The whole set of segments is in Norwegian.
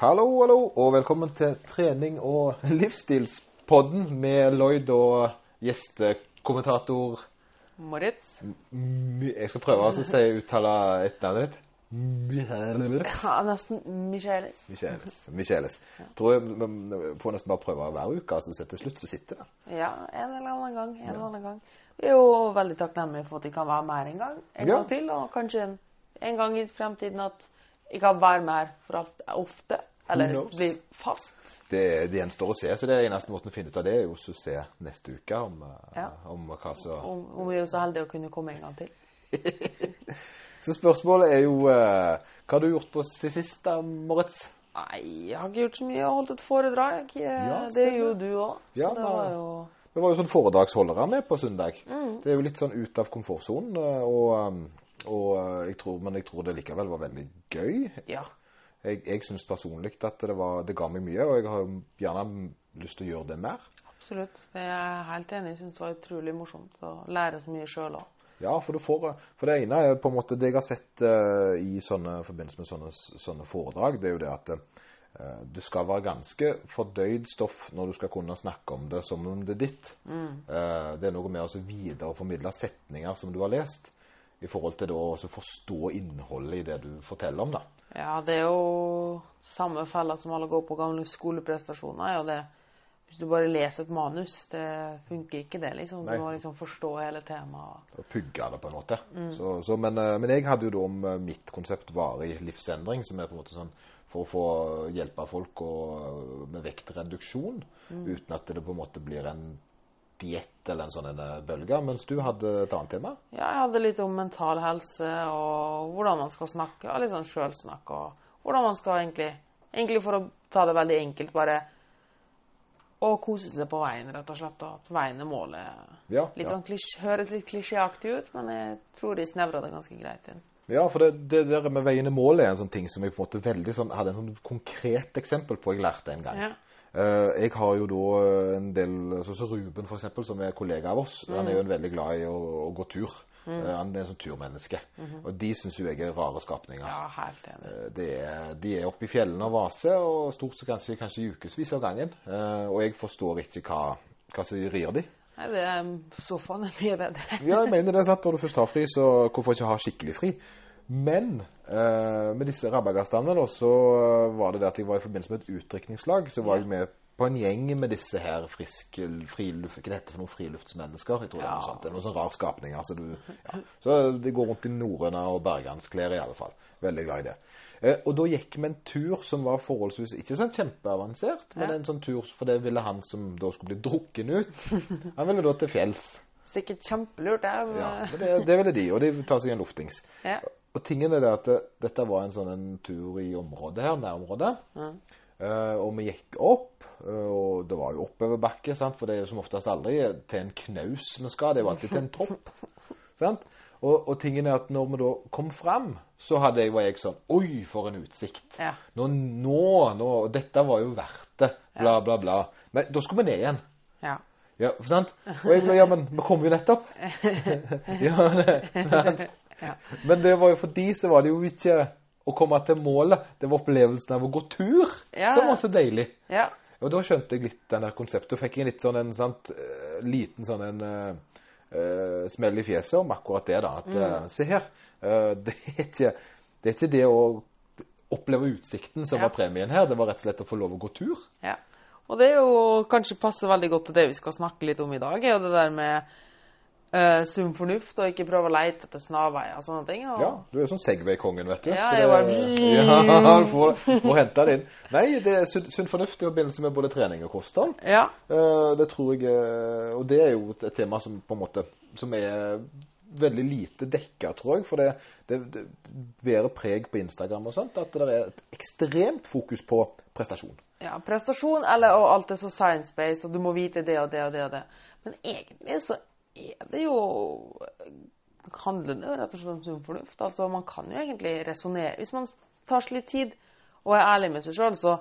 Hallo, hallo, og velkommen til trening og livsstilspodden med Lloyd og gjestekommentator Moritz. M- Jeg skal prøve altså å si uttale etternavnet ditt. Michaelis. Ja, nesten Michaelis. Michaelis. Michaelis. Tror jeg vi får nesten bare prøve hver uke, altså så til slutt så sitter det. Ja, en eller annen gang. En eller annen gang. Vi er jo veldig takknemlige for at de kan være med her en gang. En Ja. gang til, og kanskje en, en gang i fremtiden at jeg kan være med her for alt ofte. Eller bli fast. Det, det gjenstår å se, så det er eneste måten å finne ut av det, er jo å se neste uke om, eh, Ja. om hva som Om, om vi er så heldige å kunne komme en gang til. Så spørsmålet er jo eh, Hva har du gjort på sist, da, Moritz? Nei, jeg har ikke gjort så mye. Jeg har holdt et foredrag. Ja, det er jo du òg. Ja, det var jo Vi var jo sånn foredragsholdere med på søndag. Mm. Det er jo litt sånn ut av komfortsonen, eh, og, og eh, jeg tror, men jeg tror det likevel var veldig gøy. Ja. Jeg, jeg syns personlig at det, var, det ga meg mye, og jeg har gjerne lyst til å gjøre det mer. Absolutt. Det er jeg helt enig i. Syns det var utrolig morsomt å lære så mye sjøl òg. Ja, for, du får, for det ene er på en måte det jeg har sett uh, i sånne forbindelse med sånne, sånne foredrag, det er jo det at uh, det skal være ganske fordøyd stoff når du skal kunne snakke om det som om det er ditt. Eh, det er noe med å videreformidle setninger som du har lest, i forhold til å forstå innholdet i det du forteller om. da. Ja, det er jo samme fella som alle går på gamle skoleprestasjoner. Ja, det. Hvis du bare leser et manus, det funker ikke det, liksom. Nei. Du må liksom forstå hele temaet. Å pugge det, på en måte. Så, så, men, eh, men jeg hadde jo da om eh, mitt konsept varig livsendring, som er på en måte sånn for å få hjelpe folk og, med vektreduksjon, uten at det på en måte blir en diett eller en sånn eh, bølge. Mens du hadde et annet tema. Ja, jeg hadde litt om mental helse og hvordan man skal snakke. og Litt sånn sjølsnakk og hvordan man skal egentlig Egentlig for å ta det veldig enkelt, bare å kose seg på veien, rett og slett. Og at veien er målet. Ja, Litt ja. sånn klisj, høres litt klisjéaktig ut, men jeg tror de snevra det ganske greit inn. ja for det, det der med veien i målet er en sånn ting som jeg på en måte veldig sånn, hadde en sånn konkret eksempel på jeg lærte en gang. Ja. Eh, jeg har jo da en del Sånn som Ruben, for eksempel, som er kollega av oss. Han er jo en veldig glad i å, å gå tur. Mm. han er en sånn turmenneske. Og de syns jo jeg er rare skapninger. ja, helt enig. Eh, Det er, de er oppe i fjellene og vaser, og stort sett kanskje, kanskje ukevis av gangen. Eh, og jeg forstår ikke hva, hva som rir de. Nei, det er, sofaen er mye bedre. Ja, jeg mener det, sant? Når du først har fri, så hvorfor ikke ha skikkelig fri? Men eh, med disse rabagastene da, så var det det at jeg var i forbindelse med et utdrikningslag, så var jeg med på en gjeng med disse her friske, friluft, hva det for noen friluftsmennesker, jeg tror det er noe sånt. Det er noen sånn rar skapning, altså du, ja. Så de går rundt i norrøna og bergansklær i alle fall. Veldig glad i det. Eh, og da gikk vi en tur som var forholdsvis, ikke sånn kjempeavansert, men Ja. en sånn tur, for det ville han som da skulle bli drukken ut, han ville da til fjells. Sikkert kjempelurt, det. men- Ja, men det, det ville de, og de tar seg en luftings. Ja. Og tingen er det at det, dette var en sånn en tur i området her, nærområdet. Eh, og vi gikk opp, uh, og det var jo oppoverbakke, sant? for det er jo som oftest aldri til en knaus vi skal, det er jo alltid til en topp. sant? Og, og tingen er at når vi da kom fram, så hadde jeg, var jeg sånn Oi, for en utsikt! Ja. Nå, nå, nå Dette var jo verdt det. Bla, bla, bla. Men da skulle vi ned igjen. ja. Ja, sant? Og jeg ble, ja, men vi kom jo nettopp. ja, sant? Ja. Men det var jo for de så var det jo ikke å komme til målet. Det var opplevelsen av å gå tur Ja. som var så deilig. ja. Og da skjønte jeg litt den der konseptet. Og fikk jeg litt sånn en sant, eh, liten sånn en uh, smell i fjeset om akkurat det, da. At eh, se her, det, er ikke, det er ikke det å oppleve utsikten som Ja. var premien her. Det var rett og slett å få lov å gå tur. Ja. Og det er jo kanskje passer veldig godt til det vi skal snakke litt om i dag, er jo det der med eh, sunn fornuft, og ikke prøve å leite etter snarveier og sånne ting. Og, Ja, du er sånn Segway-kongen, vet du. Ja, Så jeg det- bare- Ja, du får, får hente det inn. Nei, det er sunn, sunn fornuft i forbindelse med både trening og kosthold. Ja. Uh, det tror jeg eh, Og det er jo et tema som på en måte Som er veldig lite dekka, tror jeg. For det, det, det bærer preg på Instagram og sånt at det er et ekstremt fokus på prestasjon. ja, prestasjon, eller og alt er så science-based, og du må vite det og det og det og det. Men egentlig så er det jo handler det rett og slett om sunn fornuft. Altså, man kan jo egentlig resonnere Hvis man tar seg litt tid og er ærlig med seg sjøl, så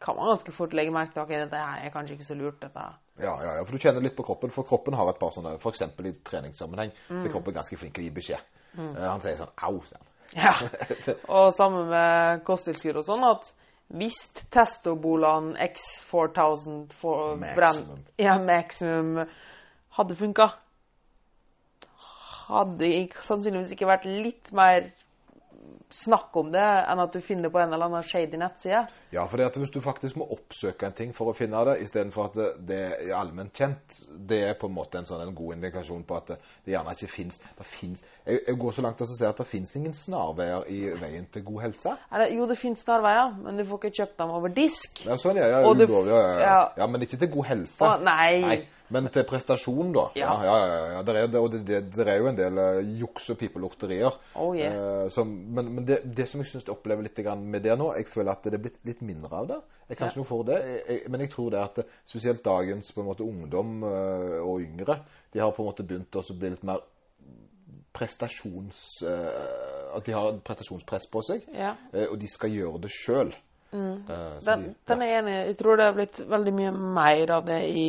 kan man ganske fort legge merke til at okay, dette er kanskje ikke så lurt. dette. Ja, ja, ja, for du kjenner litt på kroppen. For kroppen har et par sånne F.eks. i treningssammenheng så Mm. er kroppen ganske flink til å gi beskjed. Eh, han sier sånn Au, sier han. Ja. Og sammen med kosttilskudd og sånn, at Hvis Testobolan X4000 for Maximum. ja, Maximum hadde funka, hadde sannsynligvis ikke vært litt mer snakk om det enn at du finner på en eller annen shady nettside. Ja, for det at hvis du faktisk må oppsøke en ting for å finne det, istedenfor at det, det er allment kjent, det er på en måte en sånn en god indikasjon på at det, det gjerne ikke fins jeg, jeg går så langt til å si at det fins ingen snarveier i veien til god helse. Det, jo, det finnes snarveier, men du får ikke kjøpt dem over disk. Ja, sånn er det. Ja, ja, ja. men ikke til god helse. Å, nei. Men til prestasjon, da. Ja, Ja. ja, ja. Der er, det, og det, det, der er jo en del uh, juks og pipelorterier. Oh, yeah. uh, som, men men det, det som jeg syns jeg opplever litt grann med det nå, jeg føler at det er blitt litt mindre av det. Jeg kan ikke noe for det, jeg, jeg, men jeg tror det at spesielt dagens på en måte ungdom uh, og yngre, de har på en måte begynt å bli litt mer prestasjons... at de har prestasjonspress på seg, Ja. og de skal gjøre det sjøl. Den, den er enig. Jeg tror det har blitt veldig mye mer av det i,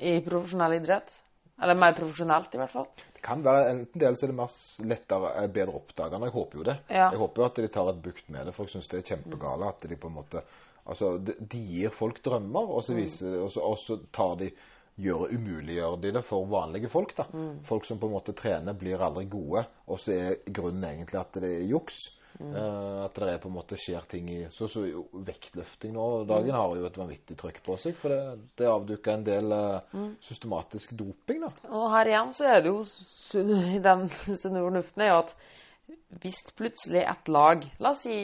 i profesjonell idrett. Eller mer profesjonelt, i hvert fall. Det kan være, Enten del så er det mer lettere, eh, bedre oppdagende. Jeg håper jo det. Ja. Jeg håper jo at de tar et bukt med det, for jeg syns det er kjempegale at de på en måte Altså, de, de gir folk drømmer, og så, viser, og så, og så tar de gjør umuliggjør de det for vanlige folk. da. Folk som på en måte trener, blir aldri gode, og så er grunnen egentlig at det er juks. Eh, at det er på en måte skjer ting i Så, så vektløfting nå dagen dagen har jo et vanvittig trøkk på seg, for det, det avduker en del eh, systematisk doping, da. Og her igjen så er det jo sunn- den sunne fornuften er jo at hvis plutselig et lag La oss si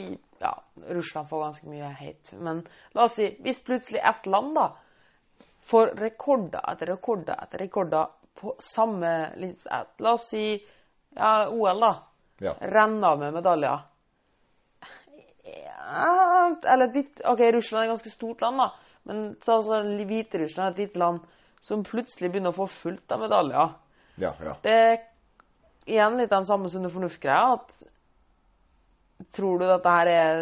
ja, Russland får ganske mye hate, men la oss si hvis plutselig et land da får rekorder etter rekorder etter rekorder på samme litt- La oss si ja, OL, da. Ja. Renner av med medaljer. Ja, eller et litt OK, Russland er et ganske stort land, da. Men så altså, Hviterussland er et lite land som plutselig begynner å få fullt av medaljer. Ja, ja. Det er igjen litt den samme sunne fornuft-greia. at Tror du dette her er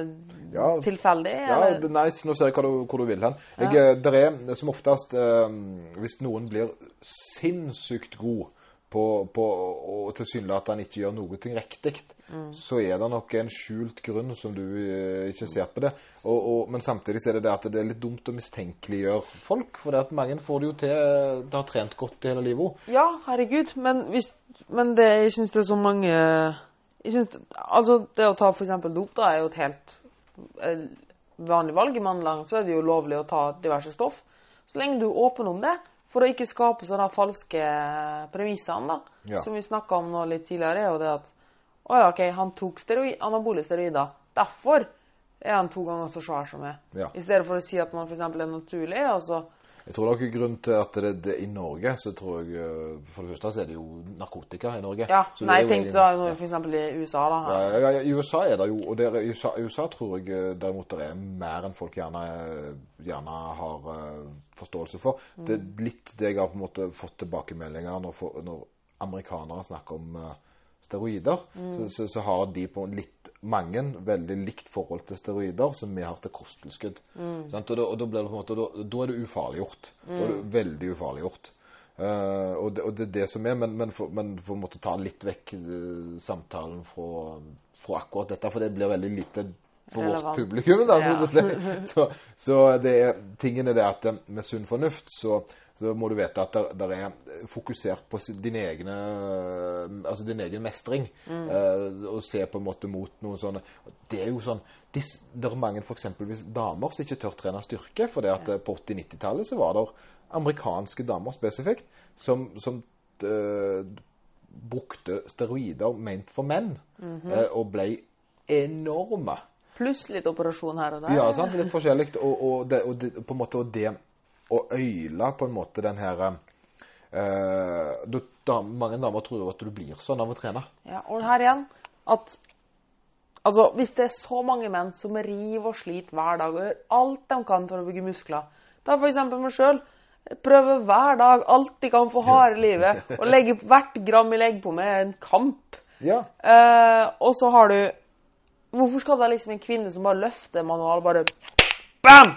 Ja. tilfeldig? Ja, eller? nice. Nå ser jeg du, hvor du vil hen. Jeg, eh, Der er som oftest eh, Hvis noen blir sinnssykt god på, på og tilsynelatende ikke gjør noe ting riktig, så er det nok en skjult grunn som du eh, ikke ser på det. Og, og, men samtidig er det det at det er litt dumt å mistenkeliggjøre folk. For det at mange får det jo til Det har trent godt i hele livet. Ja, herregud. Men, hvis, men det, jeg syns det er så mange jeg synes, Altså, det å ta eksempel dop, da, er jo et helt eh, vanlig valg. I manneland så er det jo lovlig å ta diverse stoff. Så lenge du er åpen om det, for å ikke skape sånne falske premissene, da. Ja. Som vi snakka om nå litt tidligere, er jo det at Å ja, OK, han tok steroid, anabole steroider. Derfor er han to ganger så svær som meg. Ja. I stedet for å si at man f.eks. er naturlig. altså Jeg tror noen grunn til at det, det i Norge, så tror jeg eh, For det første så er det jo narkotika i Norge. Ja, Så nei, er jeg tenkte da ja. f.eks. i USA, da. Ja, ja, ja, I USA er det jo Og der, i USA, USA tror jeg eh, derimot det er mer enn folk gjerne, eh, gjerne har uh, forståelse for. Det er litt det jeg har på en måte fått tilbakemeldinger når, for, når amerikanere snakker om eh, steroider. Så, så, så har de på litt mange veldig likt forhold til steroider som vi har til kosttilskudd. Mm. Og, da, og da blir det på en måte Da, da er det ufarliggjort. Da er det veldig ufarliggjort. Uh, og, det, og det er det som er, men, men, for, men for å måtte ta litt vekk uh, samtalen fra, fra akkurat dette, for det blir veldig lite for Relevant. vårt publikum. Da, Ja. så, så det er, tingen er det at eh, med sunn fornuft så, så må du vite at det er fokusert på din egne altså din egen mestring. eh, og se på en måte mot noen sånne Det er jo sånn Det er mange eksempelvis damer som ikke tør trene styrke. For det at ja. på 80-90-tallet så var det amerikanske damer spesifikt som, som uh, brukte steroider ment for menn, eh, og ble enorme. Pluss litt operasjon her og der. Ja, sant? litt forskjellig. Og, og, det, og det, på en måte, og det å øyle på en måte den her eh, du, da, Mange damer tror jo at du blir sånn av å trene. Ja, og her igjen at Altså, hvis det er så mange menn som river og sliter hver dag og gjør alt de kan for å bygge muskler Ta eksempel meg sjøl. Prøver hver dag alt de kan for harde livet, og legger hvert gram jeg legger på meg, en kamp. Ja. Eh, og så har du Hvorfor skal det liksom en kvinne som bare løfter manual, bare bam!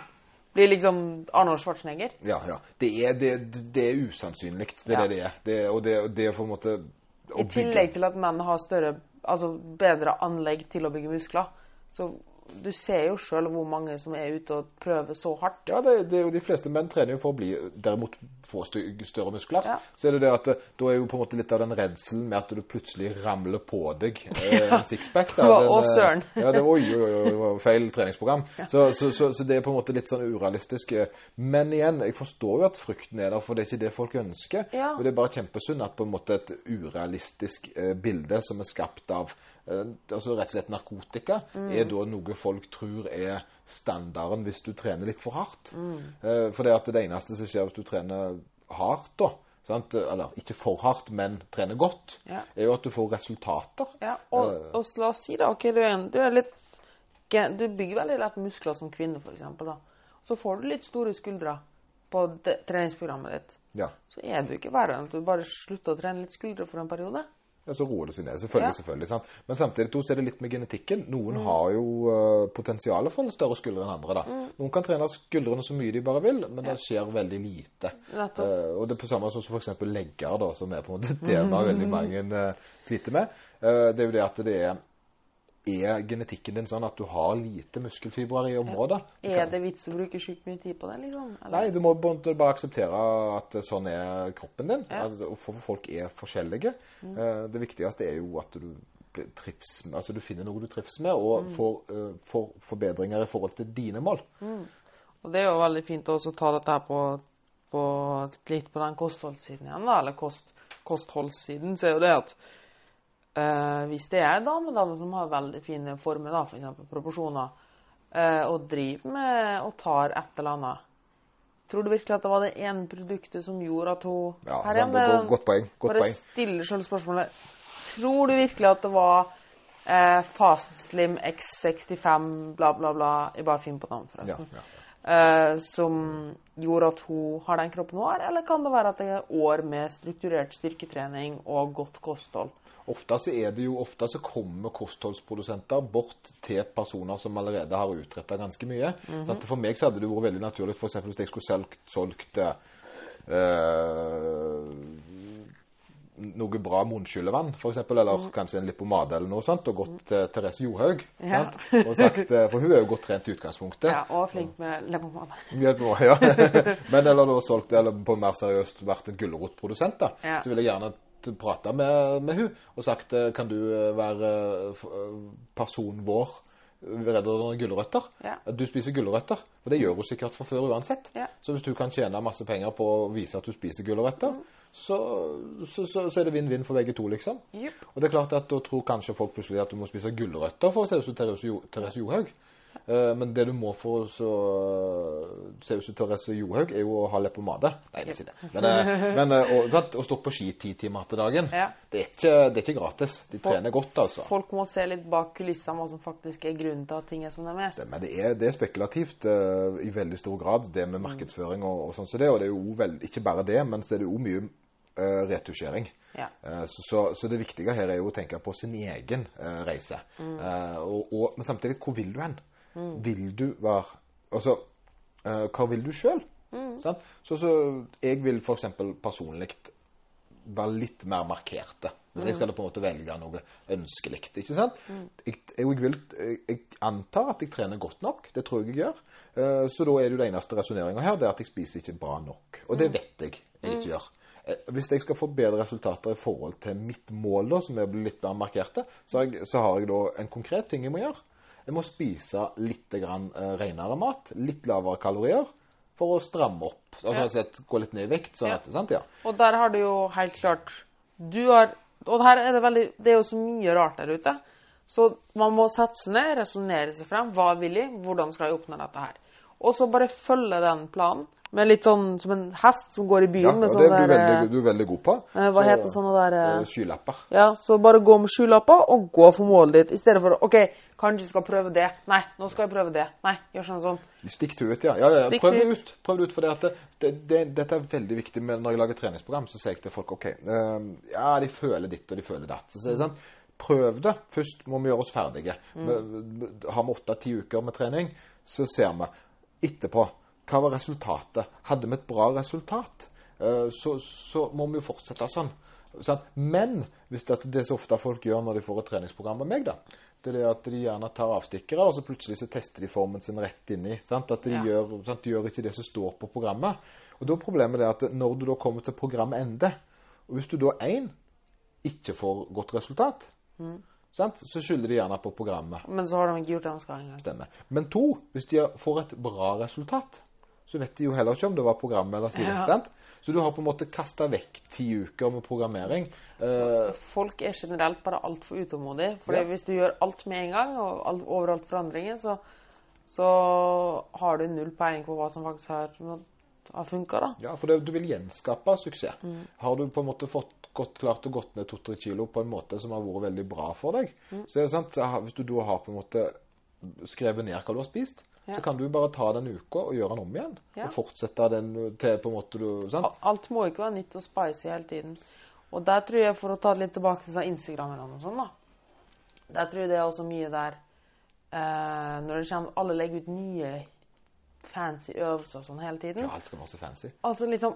Blir liksom Arnold Schwarzenegger? Ja, ja. Det er, det, det er usannsynlig. Det er Ja. det det er. Det, og det, det er på en måte I tillegg til at menn har større, altså bedre anlegg til å bygge muskler, så du ser jo sjøl hvor mange som er ute og prøver så hardt. Ja, det, det er jo de fleste menn trener jo for å bli derimot få større muskler. Ja. Så er det det at eh, da er jo på en måte litt av den redselen med at du plutselig ramler på deg eh, en sixpack. da. Å, Den, å, eh, søren. Ja, det, oi, oi, oi, det feil treningsprogram. Så, så, så, så det er på en måte litt sånn urealistisk. Men igjen, jeg forstår jo at frykten er der, for det er ikke det folk ønsker. Ja. Og det er bare kjempesynd at på en måte et urealistisk bilde som er skapt av altså rett og slett narkotika, er da noe folk tror er standarden hvis du trener litt for hardt. Eh, for det at det eneste som skjer hvis du trener hardt, da, sant? eller ikke for hardt, men trener godt, Ja. er jo at du får resultater. Ja, og, og la oss si da, ok, du er, du er litt Du bygger veldig lett muskler som kvinne, eksempel. Så får du litt store skuldre på det, treningsprogrammet ditt. Ja. Så er jo ikke verre enn at du bare slutter å trene litt skuldre for en periode. Ja, så roer det seg ned. Selvfølgelig. Ja. selvfølgelig, sant? Men samtidig to, så er det litt med genetikken. Noen har jo uh, potensial for større skuldre enn andre. da. Noen kan trene skuldrene så mye de bare vil, men det skjer veldig lite. Eh, og det er på samme måte som f.eks. legger, da, som er på en måte det man veldig mange uh, sliter med. Det er jo det at det er er genetikken din sånn at du har lite muskelfibrer i området? Er det vits å bruke sjukt mye tid på det, liksom? Eller? Nei, du må bare akseptere at sånn er kroppen din. Ja. Altså, for folk er forskjellige. Mm. Det viktigste er jo at du trives med, altså du finner noe du trives med, og får, uh, får forbedringer i forhold til dine mål. Og det er jo veldig fint også å ta dette her på, på litt på den kostholdssiden igjen, da, eller kost, kostholdssiden, så er jo det at eh, hvis det er damer dame som har veldig fine former, da, f.eks. proporsjoner, uh, og driver med og tar et eller annet Tror du virkelig at det var det ene produktet som gjorde at hun Ja, Her er det- godt, poeng. Godt bare poeng. stiller selv spørsmålet Tror du virkelig at det var eh, Fast Slim X65 bla, bla, bla Jeg bare finner på navn, forresten. Ja, ja. Eh, som gjorde at hun har den kroppen hun har, eller kan det være at det er år med strukturert styrketrening og godt kosthold? Ofte så er det jo, ofte så kommer kostholdsprodusenter bort til personer som allerede har utrettet ganske mye. Mm -hmm. for meg så hadde det vært veldig naturlig, for eksempel hvis jeg skulle solgt, solgt eh, noe bra munnskyllevann, eksempel, eller kanskje en lippomade eller noe sånt, og gått til Therese Johaug. Ja. sant? Og sagt, uh, for hun er jo godt trent i utgangspunktet. Ja, og flink med leppepomade. Ja. Men eller da solgt, eller på mer seriøst vært en gulrotprodusent, da. Ja. Så ville jeg gjerne prate med, med hun og sagt eh, kan du eh, være eh, f- eh, person vår vedrørende gulrøtter? Ja. Du spiser gulrøtter. For det gjør hun sikkert fra før uansett. Ja. Så hvis du kan tjene masse penger på å vise at du spiser gulrøtter, så, så, så, så er det vinn-vinn for begge to, liksom. Yep. Og det er klart at da tror kanskje folk plutselig at du må spise gulrøtter for å se ut som Therese Johaug. Eh, Men det du må for å så- se ut som Therese Johaug, er jo å ha leppepomade. Nei, det er ikke det. Men, eh, men eh, og, å stå på ski ti timer til dagen, Ja. det, er ikke, det er ikke gratis. De trener godt, altså. Folk må se litt bak kulissene hva som faktisk er grunnen til at ting er som de er. Men det er, det er spekulativt i veldig stor grad, det med markedsføring og, og sånn som det. Og det er jo vel, ikke bare det, men så er det jo mye retusjering. Ja. Så, så, så det viktige her er jo å tenke på sin egen reise. Eh, og, og, men samtidig, hvor vil du hen? Vil du være Altså, uh, hva vil du sjøl? Så, så jeg vil f.eks. personlig være litt mer markerte. Hvis jeg skal da på en måte velge noe ønskelig. Ikke sant? Jeg, jeg, vil, jeg antar at jeg trener godt nok. Det tror jeg jeg gjør. Eh, Så da er det jo det eneste resonneringa her, det er at jeg spiser ikke bra nok. Og det vet jeg jeg ikke gjør. Eh, Hvis jeg skal få bedre resultater i forhold til mitt mål, da, som er litt mer markerte, så har, jeg, så har jeg da en konkret ting jeg må gjøre. Jeg må spise litt grann, uh, renere mat, litt lavere kalorier, for å stramme opp. Altså, Ja. sett, gå litt ned i vekt. Sånn Ja. at, sant? Ja. Og der har du jo helt klart Du har Og her er det veldig Det er jo så mye rart der ute. Så man må sette seg ned, resonnere seg frem. Hva vil jeg? Hvordan skal jeg oppnå dette her? Og så bare følge den planen. Med litt sånn som en hest som går i byen Ja, med og det er du veldig, du er veldig god på. eh, Hva Så- heter sånne der eh, eh, Skylapper. Ja, så bare gå med skylapper og gå for målet ditt. I stedet for OK, kanskje skal prøve det. Nei, nå skal jeg prøve det. Nei, gjør sånn sånn. Stikk til ut, ja. ja, ja prøv det ut. Prøv det ut, for det at det, det, det, dette er veldig viktig. Med, når jeg lager treningsprogram, så sier jeg til folk OK, uh, ja, de føler ditt og de føler datt. Så sier jeg sånn, prøv det. Først må vi gjøre oss ferdige. Mm. Har vi åtte-ti uker med trening, så ser vi etterpå hva var resultatet. Hadde vi et bra resultat, eh, så, så må vi jo fortsette sånn. Men hvis det, det er så ofte folk gjør når de får et treningsprogram med meg, da, Det er det at de gjerne tar avstikkere, og så plutselig så tester de formen sin rett inni. Sant? At de, Ja. gjør, sant? de gjør ikke det som står på programmet. Og da er problemet det at når du da kommer til programende, og hvis du da én ikke får godt resultat, sant? så skylder de gjerne på programmet. Men så har de ikke gjort det de skal engang. Stemmer. Men to, hvis de får et bra resultat, så vet de jo heller ikke om det var programmet eller siden. Ja. Sant? Så du har på en måte kasta vekk ti uker med programmering. Eh, Folk er generelt bare altfor utålmodige. For Ja. hvis du gjør alt med en gang, og alt, overalt forandringer, så, så har du null peiling på hva som faktisk har, har funka, ja, for det, du vil gjenskape suksess. Mm. Har du på en måte fått godt klart å gått ned to-tre kilo på en måte som har vært veldig bra for deg, Mm. så det sant, så hvis du da har på en måte skrevet ned hva du har spist, Ja. så kan du bare ta den uka og gjøre den om igjen. Ja. Og fortsette den til på en måte du sant? Alt må ikke være nytt og spicy hele tiden. Og der tror jeg, for å ta det litt tilbake til Instagrammerne og sånn, da Der tror jeg det er også mye der eh, Når det kommer Alle legger ut nye fancy øvelser og sånn hele tiden. Ja, alt skal være så fancy. Altså liksom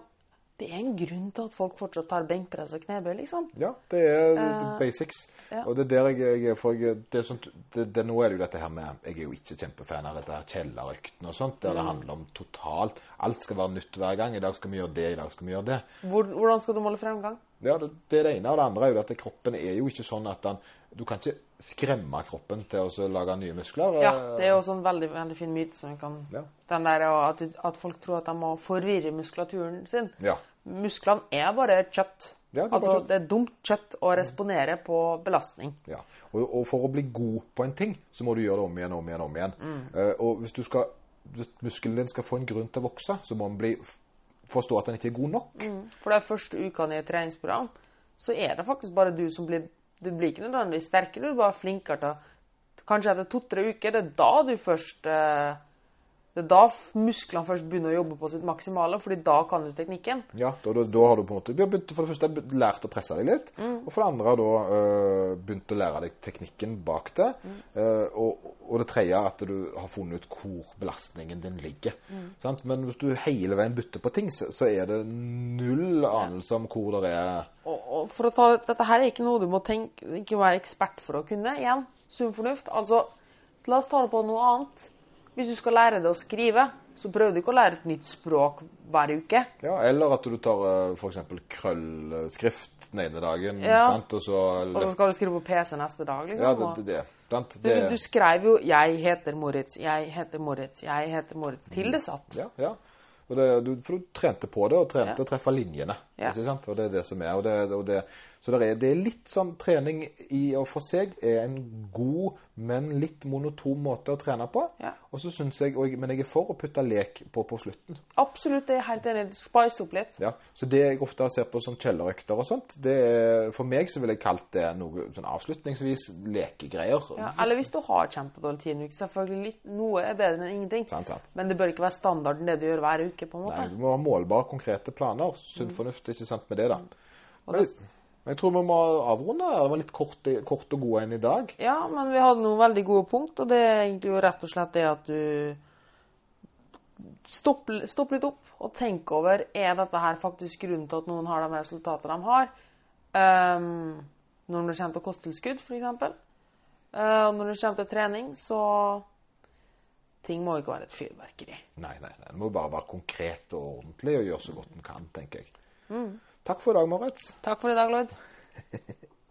Det er en grunn til at folk fortsatt tar benkpress og knebøy, liksom. Ja, det er uh, basics. ja. Og det er der jeg, jeg for jeg, det er sånt, det, det, Nå er det jo dette her med Jeg er jo ikke kjempefan av dette her kjellerøkten og sånt, der det Mm. handler om totalt Alt skal være nytt hver gang. I dag skal vi gjøre det, i dag skal vi gjøre det. Hvor, hvordan skal du måle fremgang? Ja, det, det er det ene. Og det andre er jo at kroppen er jo ikke sånn at den Du kan ikke skremme kroppen til å lage nye muskler. Ja, det er jo også en veldig, veldig fin myte som kan Ja. Den der at, at folk tror at de må forvirre muskulaturen sin. Ja. Musklene er bare kjøtt. Ja, det er altså, det er dumt kjøtt å respondere på belastning. Ja, og, og for å bli god på en ting, så må du gjøre det om igjen, om igjen, om igjen. Mm. Uh, og hvis du skal, hvis muskelen din skal få en grunn til å vokse, så må den bli, f- forstå at han ikke er god nok. For de første ukene i et treningsprogram, så er det faktisk bare du som blir Du blir ikke nødvendigvis sterkere, du er bare flinkere til Kanskje etter to-tre uker, det er da du først eh, Det er da musklene først begynner å jobbe på sitt maksimale, fordi da kan du teknikken. Ja, da, da, da har du på en måte begynt, for det første lært å presse deg litt, og for det andre da øh, begynt å lære deg teknikken bak det. Eh, og, og det tredje at du har funnet ut hvor belastningen din ligger. Sant? Men hvis du hele veien bytter på ting, så, så er det null anelse om hvor det er Og, og for å ta Dette her er ikke noe du må tenke Ikke være ekspert for å kunne. Igjen, sunn fornuft. Altså, la oss ta det på noe annet. Hvis du skal lære deg å skrive, så prøver du ikke å lære et nytt språk hver uke. Ja, eller at du tar uh, f.eks. krøllskrift den ene dagen, Ja. sant? og så Og så skal du skrive på PC neste dag, liksom. Ja, det, det, det, det? Du, det du skrev jo 'Jeg heter Moritz', 'Jeg heter Moritz', 'Jeg heter Moritz' til det satt. Ja, ja. Og det, du, for du trente på det, og trente Ja. å treffe linjene. Ja. Og det er det som er. Og det, og det, så det er, det er litt sånn trening i og for seg er en god, men litt monoton måte å trene på. Ja. Og så synes jeg, jeg, Men jeg er for å putte lek på på slutten. Absolutt, det er helt enig. Spice opp litt. Ja. Så det jeg ofte ser på sånn kjellerøkter og sånt, det er, for meg så ville jeg kalt det noe sånn avslutningsvis lekegreier. Ja, eller hvis du har kjempedårlig tid en uke, selvfølgelig litt, noe er bedre enn ingenting. Sant, sant. Men det bør ikke være standarden det du gjør hver uke, på en måte. Nei, du må ha målbare, konkrete planer. Sunn fornuft, ikke sant med det, da. Mm. Og det- jeg, tror vi må avrunde. Det var litt kort, kort og god en i dag. Ja, men vi hadde noen veldig gode punkt, og det er egentlig jo rett og slett det at du Stopp, stopp litt opp og tenk over er dette her faktisk grunnen til at noen har de resultatene de har. Um, når det kommer til kosttilskudd, f.eks. Uh, og når det kommer til trening, så Ting må ikke være et fyrverkeri. Nei, nei, nei. Det må bare være konkret og ordentlig og gjøre så godt en kan, tenker jeg. Mm. Takk for i dag, Moritz. Takk for i dag, Lloyd.